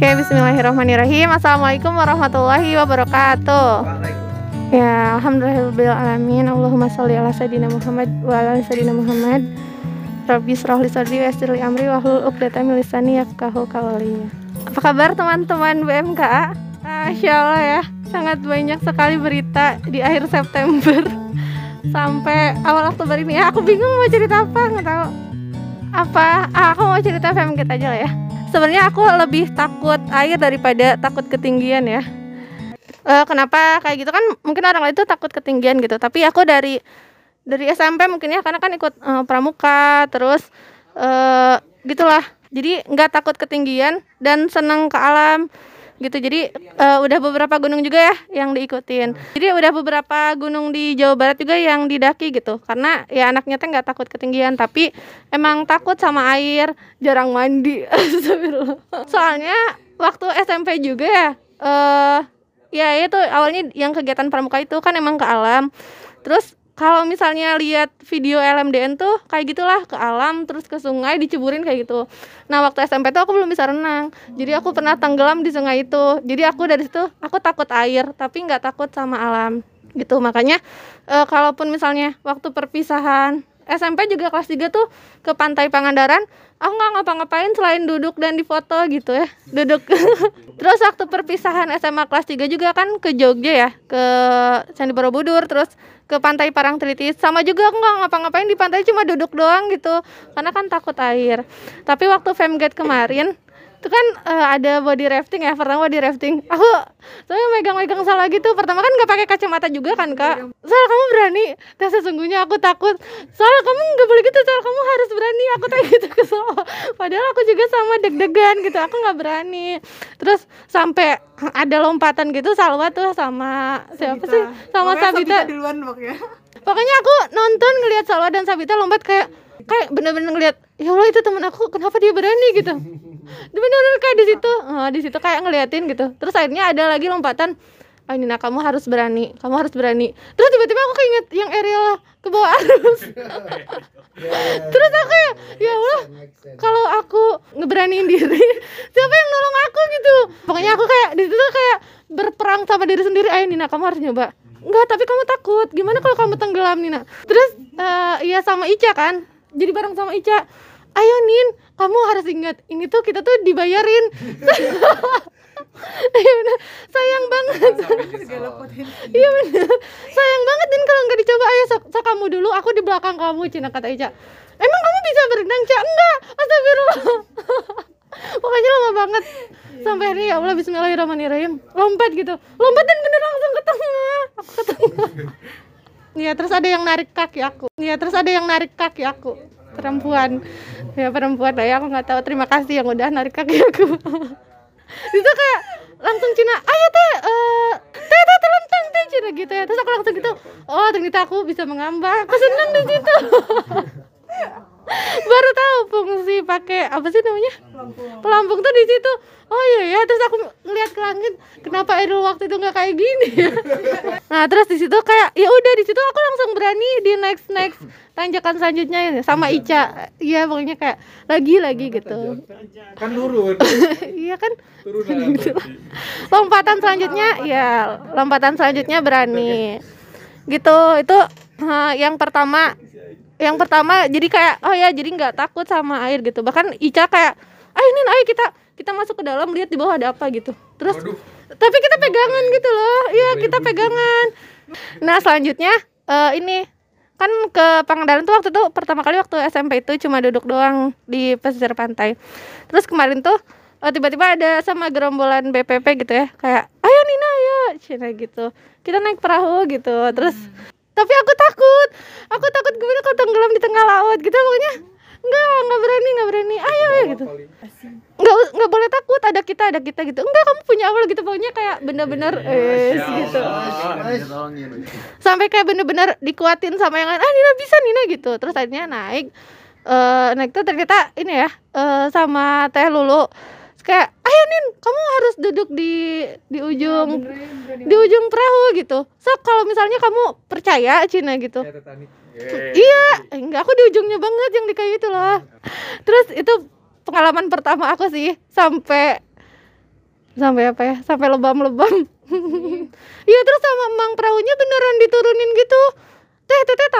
Oke, bismillahirrahmanirrahim. Assalamualaikum warahmatullahi wabarakatuh. Ya, alhamdulillahirabbil Allahumma sholli ala sayyidina Muhammad wa ala sayyidina Muhammad. Rabbi shrah li sadri wa yassir li amri wa hlul 'uqdatam min lisani yafqahu qawli. Apa kabar teman-teman BMK? Masya Allah ya, sangat banyak sekali berita di akhir September sampai awal Oktober ini ya. Aku bingung mau cerita apa, nggak tahu. Apa? Ah, aku mau cerita FMG aja lah ya. Sebenarnya aku lebih takut air daripada takut ketinggian ya. Uh, kenapa kayak gitu? Kan mungkin orang lain itu takut ketinggian gitu. Tapi aku dari dari SMP mungkin ya karena kan ikut uh, pramuka terus uh, gitulah. Jadi nggak takut ketinggian dan senang ke alam gitu. Jadi uh, udah beberapa gunung juga ya yang diikutin. Jadi udah beberapa gunung di Jawa Barat juga yang didaki gitu. Karena ya anaknya tuh nggak takut ketinggian tapi emang takut sama air jarang mandi. Soalnya waktu SMP juga ya uh, ya itu awalnya yang kegiatan pramuka itu kan emang ke alam. Terus kalau misalnya lihat video LMDN tuh kayak gitulah ke alam terus ke sungai diceburin kayak gitu. Nah waktu SMP tuh aku belum bisa renang. Jadi aku pernah tenggelam di sungai itu. Jadi aku dari situ aku takut air tapi nggak takut sama alam gitu. Makanya e, kalaupun misalnya waktu perpisahan SMP juga kelas 3 tuh ke pantai Pangandaran. Aku nggak ngapa-ngapain selain duduk dan difoto gitu ya. Duduk. Terus waktu perpisahan SMA kelas 3 juga kan ke Jogja ya ke Candi Borobudur terus ke pantai Parangtritis sama juga aku nggak ngapa-ngapain di pantai cuma duduk doang gitu. Karena kan takut air. Tapi waktu Femgate kemarin itu kan uh, ada body rafting ya pertama body rafting. Aku soalnya megang-megang salah gitu. Pertama kan nggak pakai kacamata juga kan kak? Soal kamu berani dan sesungguhnya aku takut. Soal kamu nggak boleh gitu soal kamu harus berani. Aku tanya gitu ke soal. Padahal aku juga sama deg-degan gitu aku nggak berani. Terus sampai ada lompatan gitu Salwa tuh sama siapa sih? Sama Sabita, Sabita duluan pokoknya. Pokoknya aku nonton ngelihat Salwa dan Sabita lompat kayak kayak bener-bener ngeliat ya Allah itu temen aku kenapa dia berani? gitu bener-bener kayak di situ. Di situ kayak ngeliatin gitu. Terus akhirnya ada lagi lompatan oh ini nah kamu harus berani kamu harus berani. Terus tiba-tiba aku keinget yang Ariel ke bawah arus. Terus aku ya ya Allah kalau aku ngeberaniin diri siapa yang nolong aku gitu? Pokoknya aku kayak di situ kayak berperang sama diri sendiri ayo Nina kamu harus nyoba. Enggak, tapi kamu takut. Gimana kalau kamu tenggelam, Nina? Terus uh, iya sama Ica kan? jadi bareng sama Ica ayo Nin. Kamu harus ingat ini tuh kita tuh dibayarin. Iya bener, sayang banget. Iya bener, sayang banget Din kalau nggak dicoba. Ayo so, so kamu dulu, aku di belakang kamu Cina kata Ica. Emang kamu bisa berenang Cak? Enggak, astagfirullah. Pokoknya lama banget. Sampai hari ya Allah Bismillahirrahmanirrahim. Lompat gitu. Lompat dan bener langsung ke tengah. Aku ke tengah. Iya terus ada yang narik kaki aku. Iya terus ada yang narik kaki aku. Perempuan. Ya perempuan lah ya aku nggak tahu. Terima kasih yang udah narik kaki aku. itu kayak langsung Cina, ayo teh, uh, teh teh terlentang teh Cina gitu ya. Terus aku langsung gitu, oh ternyata aku bisa mengambang. Aku seneng di situ. baru tahu fungsi pakai apa sih namanya? Pelampung, pelampung tuh di situ. Oh iya ya terus aku ngeliat ke langit kenapa Airul waktu itu nggak kayak gini? Ya nah terus di situ kayak ya udah di situ aku langsung berani di next next tanjakan selanjutnya ya sama Ica. Iya pokoknya kayak lagi lagi gitu. kan turun. Iya kan? Gitu. lompatan selanjutnya ya lompatan selanjutnya berani. gitu. Itu uh, yang pertama yang pertama jadi kayak oh ya jadi nggak takut sama air gitu. Bahkan Ica kayak ayo nih ayo kita kita masuk ke dalam lihat di bawah ada apa gitu. Terus Waduh. tapi kita pegangan gitu loh. Iya kita pegangan. Nah selanjutnya uh, ini kan ke Pangandaran tuh waktu itu pertama kali waktu SMP itu cuma duduk doang di pesisir pantai. Terus kemarin tuh uh, tiba-tiba ada sama gerombolan BPP gitu ya kayak ayo Nina ayo Cina gitu. Kita naik perahu gitu. Terus hmm. Tapi aku takut. Aku takut gimana kalau tenggelam di tengah laut gitu pokoknya enggak enggak berani enggak berani. Ayo ya gitu. nggak nggak boleh takut ada kita ada kita gitu. Enggak kamu punya Allah gitu. Pokoknya kayak bener-bener eh gitu. Sampai kayak bener-bener dikuatin sama yang lain. Ah Nina bisa Nina gitu. Terus akhirnya naik uh, naik tuh ternyata ini ya uh, sama Teh Lulu kayak ayo Nin kamu harus duduk di di ujung ya, di ujung perahu gitu. So kalau misalnya kamu percaya Cina gitu. Iya enggak aku di ujungnya banget yang di kayu itu loh. Terus itu pengalaman pertama aku sih sampai sampai apa ya sampai lebam-lebam. Iya terus sama emang perahunya beneran diturunin gitu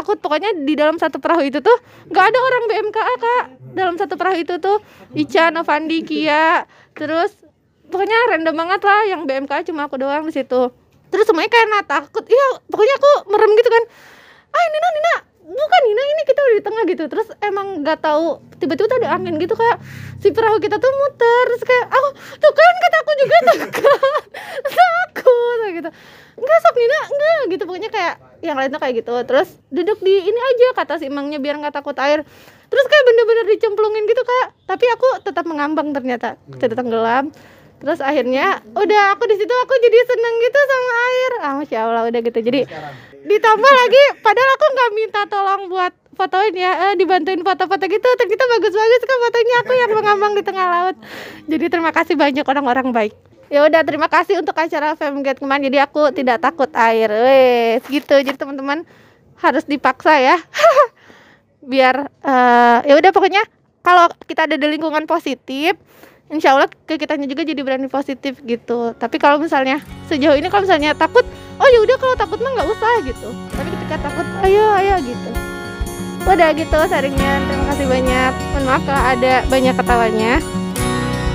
takut. Pokoknya di dalam satu perahu itu tuh nggak ada orang BMKA kak. Dalam satu perahu itu tuh Ica Novandi Kia. Terus pokoknya random banget lah yang BMKA cuma aku doang di situ. Terus semuanya kayak takut. Iya pokoknya aku merem gitu kan. Ah Nina Nina bukan Nina ini kita udah di tengah gitu. Terus emang nggak tahu tiba-tiba ada angin gitu kayak si perahu kita tuh muter. Terus kayak aku tuh kan kata aku juga takut takut gitu enggak sok Nina enggak gitu yang lainnya kayak gitu. Terus duduk di ini aja kata si emangnya biar nggak takut air. Terus kayak bener-bener dicemplungin gitu kak. Tapi aku tetap mengambang ternyata tidak tenggelam. Terus akhirnya udah aku di situ aku jadi seneng gitu sama air. Ah masya allah udah gitu. Jadi ditambah lagi padahal aku nggak minta tolong buat fotoin ya eh, dibantuin foto-foto gitu. Ternyata bagus-bagus kan fotonya aku yang mengambang di tengah laut. Jadi terima kasih banyak orang-orang baik ya udah terima kasih untuk acara Femgate kemarin. Jadi aku tidak takut air. Wes gitu. Jadi teman-teman harus dipaksa ya. Biar uh, ya udah pokoknya kalau kita ada di lingkungan positif insya Allah ke kitanya juga jadi berani positif gitu. Tapi kalau misalnya sejauh ini kalau misalnya takut oh ya udah kalau takut mah nggak usah gitu. Tapi ketika takut ayo ayo gitu. Udah gitu sharingnya. Terima kasih banyak. Mohon maaf kalau ada banyak ketawanya